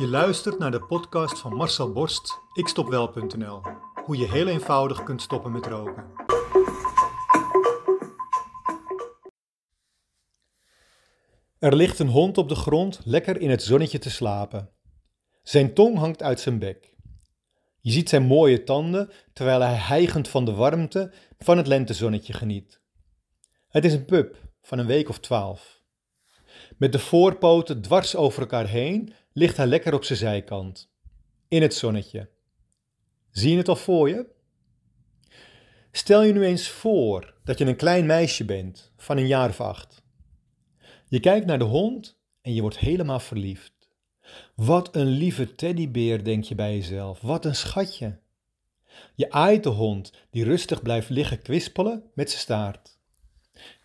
Je luistert naar de podcast van Marcel Borst, ikstopwel.nl. Hoe je heel eenvoudig kunt stoppen met roken. Er ligt een hond op de grond lekker in het zonnetje te slapen. Zijn tong hangt uit zijn bek. Je ziet zijn mooie tanden terwijl hij hijgend van de warmte van het lentezonnetje geniet. Het is een pup van een week of twaalf. Met de voorpoten dwars over elkaar heen ligt hij lekker op zijn zijkant. In het zonnetje. Zie je het al voor je? Stel je nu eens voor dat je een klein meisje bent van een jaar of acht. Je kijkt naar de hond en je wordt helemaal verliefd. Wat een lieve teddybeer, denk je bij jezelf. Wat een schatje. Je aait de hond die rustig blijft liggen kwispelen met zijn staart.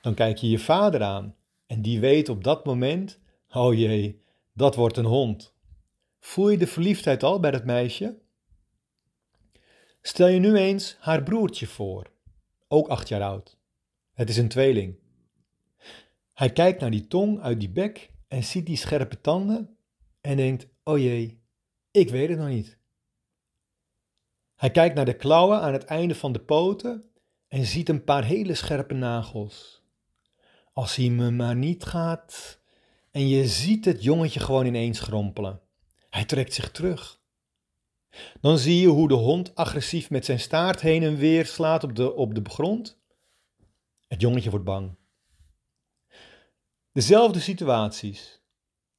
Dan kijk je je vader aan en die weet op dat moment: oh jee, dat wordt een hond. Voel je de verliefdheid al bij dat meisje? Stel je nu eens haar broertje voor, ook acht jaar oud. Het is een tweeling. Hij kijkt naar die tong uit die bek en ziet die scherpe tanden en denkt: oh jee, ik weet het nog niet. Hij kijkt naar de klauwen aan het einde van de poten en ziet een paar hele scherpe nagels. Als hij me maar niet gaat. En je ziet het jongetje gewoon ineens schrompelen. Hij trekt zich terug. Dan zie je hoe de hond agressief met zijn staart heen en weer slaat op de, op de grond. Het jongetje wordt bang. Dezelfde situaties.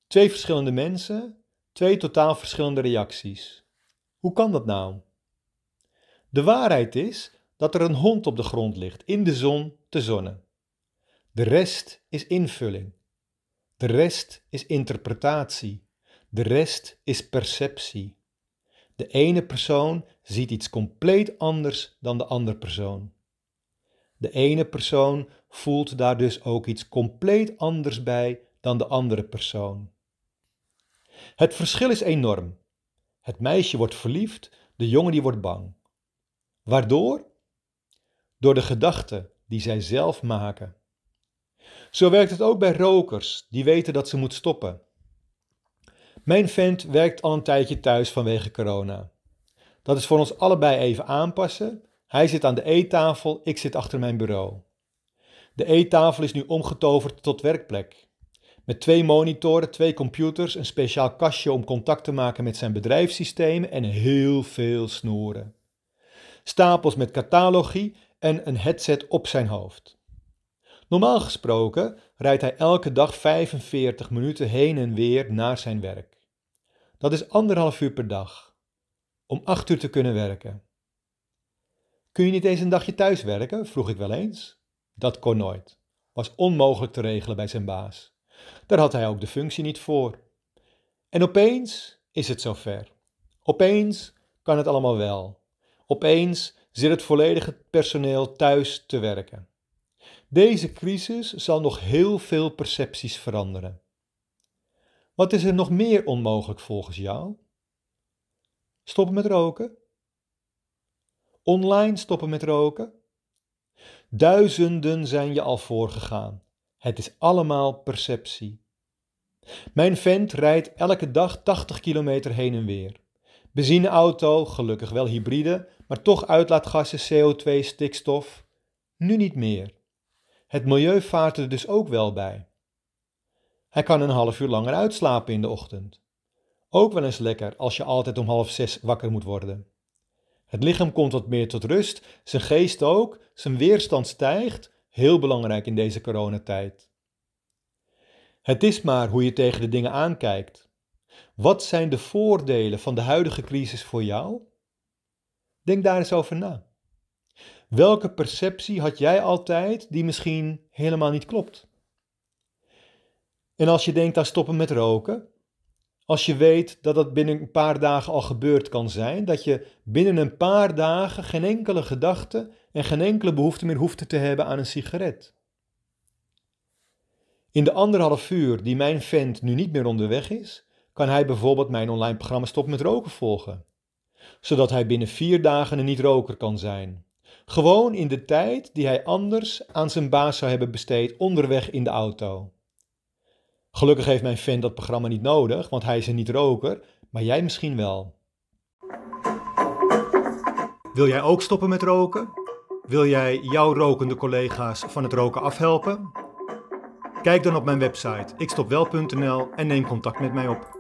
Twee verschillende mensen, twee totaal verschillende reacties. Hoe kan dat nou? De waarheid is dat er een hond op de grond ligt, in de zon, te zonnen. De rest is invulling. De rest is interpretatie. De rest is perceptie. De ene persoon ziet iets compleet anders dan de andere persoon. De ene persoon voelt daar dus ook iets compleet anders bij dan de andere persoon. Het verschil is enorm. Het meisje wordt verliefd, de jongen die wordt bang. Waardoor? Door de gedachten die zij zelf maken. Zo werkt het ook bij rokers die weten dat ze moet stoppen. Mijn vent werkt al een tijdje thuis vanwege corona. Dat is voor ons allebei even aanpassen. Hij zit aan de eettafel, ik zit achter mijn bureau. De eettafel is nu omgetoverd tot werkplek. Met twee monitoren, twee computers, een speciaal kastje om contact te maken met zijn bedrijfssystemen en heel veel snoeren. Stapels met catalogie en een headset op zijn hoofd. Normaal gesproken rijdt hij elke dag 45 minuten heen en weer naar zijn werk. Dat is anderhalf uur per dag. Om acht uur te kunnen werken. Kun je niet eens een dagje thuis werken? vroeg ik wel eens. Dat kon nooit. Was onmogelijk te regelen bij zijn baas. Daar had hij ook de functie niet voor. En opeens is het zover. Opeens kan het allemaal wel. Opeens zit het volledige personeel thuis te werken. Deze crisis zal nog heel veel percepties veranderen. Wat is er nog meer onmogelijk volgens jou? Stoppen met roken? Online stoppen met roken? Duizenden zijn je al voorgegaan. Het is allemaal perceptie. Mijn vent rijdt elke dag 80 kilometer heen en weer. Benzineauto, gelukkig wel hybride, maar toch uitlaatgassen, CO2, stikstof. Nu niet meer. Het milieu vaart er dus ook wel bij. Hij kan een half uur langer uitslapen in de ochtend. Ook wel eens lekker als je altijd om half zes wakker moet worden. Het lichaam komt wat meer tot rust, zijn geest ook, zijn weerstand stijgt, heel belangrijk in deze coronatijd. Het is maar hoe je tegen de dingen aankijkt. Wat zijn de voordelen van de huidige crisis voor jou? Denk daar eens over na. Welke perceptie had jij altijd die misschien helemaal niet klopt? En als je denkt aan stoppen met roken, als je weet dat dat binnen een paar dagen al gebeurd kan zijn, dat je binnen een paar dagen geen enkele gedachte en geen enkele behoefte meer hoeft te hebben aan een sigaret. In de anderhalf uur die mijn vent nu niet meer onderweg is, kan hij bijvoorbeeld mijn online programma Stop met Roken volgen, zodat hij binnen vier dagen een niet-roker kan zijn. Gewoon in de tijd die hij anders aan zijn baas zou hebben besteed onderweg in de auto. Gelukkig heeft mijn fan dat programma niet nodig, want hij is een niet-roker, maar jij misschien wel. Wil jij ook stoppen met roken? Wil jij jouw rokende collega's van het roken afhelpen? Kijk dan op mijn website ikstopwel.nl en neem contact met mij op.